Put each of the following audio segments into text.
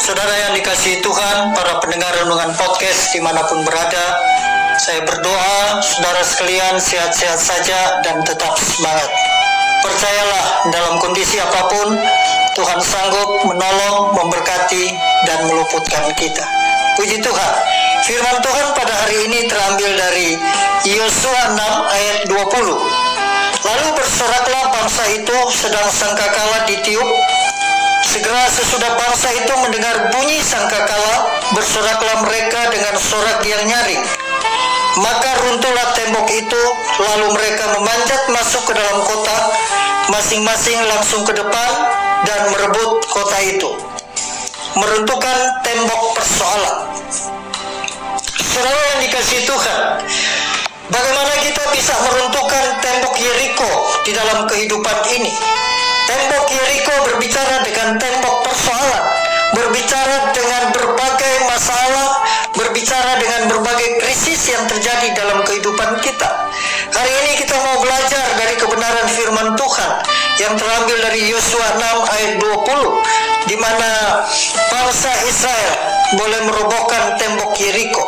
saudara yang dikasihi Tuhan, para pendengar renungan podcast di mana pun berada, saya berdoa saudara sekalian sehat-sehat saja dan tetap semangat. Percayalah dalam kondisi apa pun, Tuhan sanggup menolong, memberkati, dan meluputkan kita. Puji Tuhan. Firman Tuhan pada hari ini terambil dari Yosua 6 ayat 20. Lalu bersoraklah bangsa itu sedang sangkakala ditiup Segera sesudah bangsa itu mendengar bunyi sangkakala, bersoraklah mereka dengan sorak yang nyaring. Maka runtuhlah tembok itu, lalu mereka memanjat masuk ke dalam kota, masing-masing langsung ke depan dan merebut kota itu. Meruntuhkan tembok persoalan. Saudara yang dikasih Tuhan, bagaimana kita bisa meruntuhkan tembok Yeriko di dalam kehidupan ini? Tembok Yeriko berbicara dengan tembok persoalan, berbicara dengan berbagai masalah, berbicara dengan berbagai krisis yang terjadi dalam kehidupan kita. Hari ini kita mau belajar dari kebenaran firman Tuhan yang terambil dari Yosua 6 ayat 20 di mana bangsa Israel boleh merobohkan tembok Yeriko.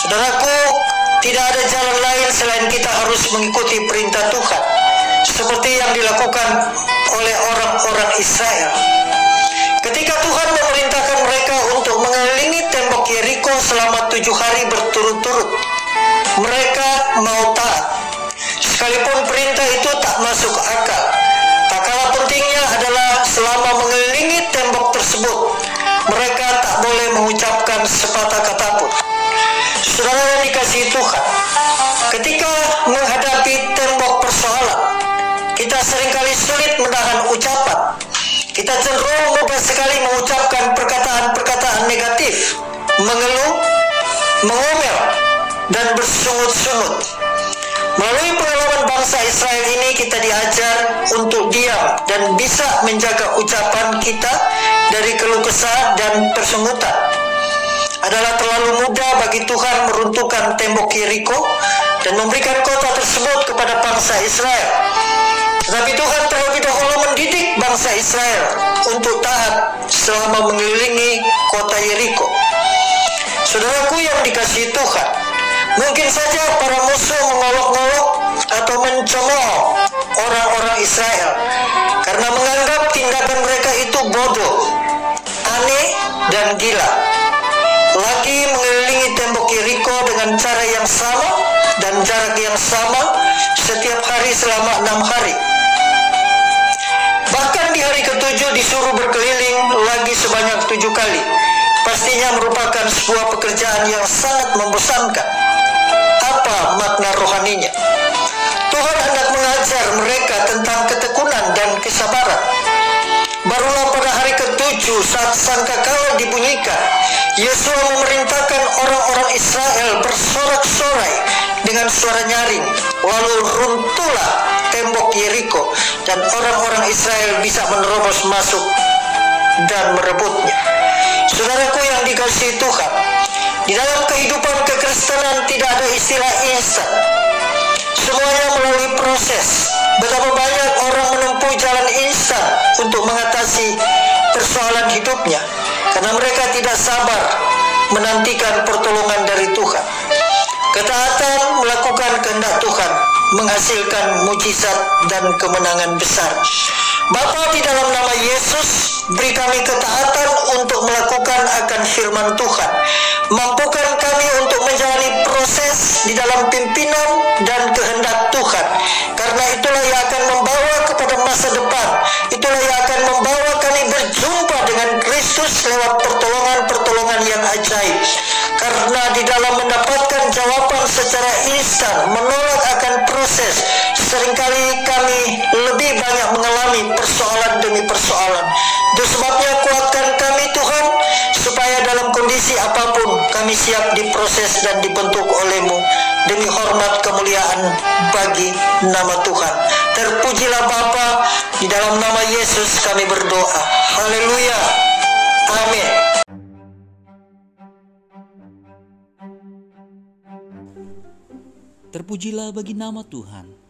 Saudaraku, tidak ada jalan lain selain kita harus mengikuti perintah Tuhan seperti yang dilakukan oleh orang-orang Israel. Ketika Tuhan memerintahkan mereka untuk mengelilingi tembok Yeriko selama tujuh hari berturut-turut, mereka mau taat. Sekalipun perintah itu tak masuk akal, kita sering kali sulit menahan ucapan. Kita cenderung mudah sekali mengucapkan perkataan-perkataan negatif, mengeluh, mengomel, dan bersungut-sungut. Melalui pengalaman bangsa Israel ini kita diajar untuk diam dan bisa menjaga ucapan kita dari keluh kesah dan persungutan. Adalah terlalu mudah bagi Tuhan meruntuhkan tembok Yeriko dan memberikan kota tersebut kepada bangsa Israel. Tetapi Tuhan terlebih dahulu mendidik bangsa Israel untuk taat selama mengelilingi kota Yeriko. Saudaraku yang dikasihi Tuhan, mungkin saja para musuh mengolok-olok atau mencemooh orang-orang Israel karena menganggap tindakan mereka itu bodoh, aneh, dan gila. Lagi mengelilingi tembok Yeriko dengan cara yang sama dan jarak yang sama setiap hari selama enam hari. Hari ketujuh disuruh berkeliling lagi sebanyak tujuh kali. Pastinya merupakan sebuah pekerjaan yang sangat membosankan. Apa makna rohaninya? Tuhan hendak mengajar mereka tentang ketekunan dan kesabaran. Barulah pada hari ketujuh saat sangkakala dibunyikan, Yesua memerintahkan orang-orang Israel bersorak-sorai dengan suara nyaring. Lalu runtuhlah tembok Yeriko dan orang-orang Israel bisa menerobos masuk dan merebutnya. Saudaraku yang dikasihi Tuhan, di dalam kehidupan kekristenan tidak ada istilah instan. Semuanya melalui proses. Betapa banyak orang menempuh jalan instan untuk mengatasi persoalan hidupnya karena mereka tidak sabar menantikan pertolongan dari Tuhan. Ketaatan melakukan kehendak Tuhan menghasilkan mujizat dan kemenangan besar. Bapa di dalam nama Yesus beri kami ketaatan untuk melakukan akan firman Tuhan. Mampukan kami untuk menjalani proses di dalam pimpinan dan kehendak Tuhan. Karena Seringkali kami lebih banyak mengalami persoalan demi persoalan. Itu sebabnya kuatkan kami Tuhan supaya dalam kondisi apa pun kami siap diproses dan dibentuk olehmu demi hormat kemuliaan bagi nama Tuhan. Terpujilah Bapa di dalam nama Yesus kami berdoa. Haleluya. Amin. Terpujilah bagi nama Tuhan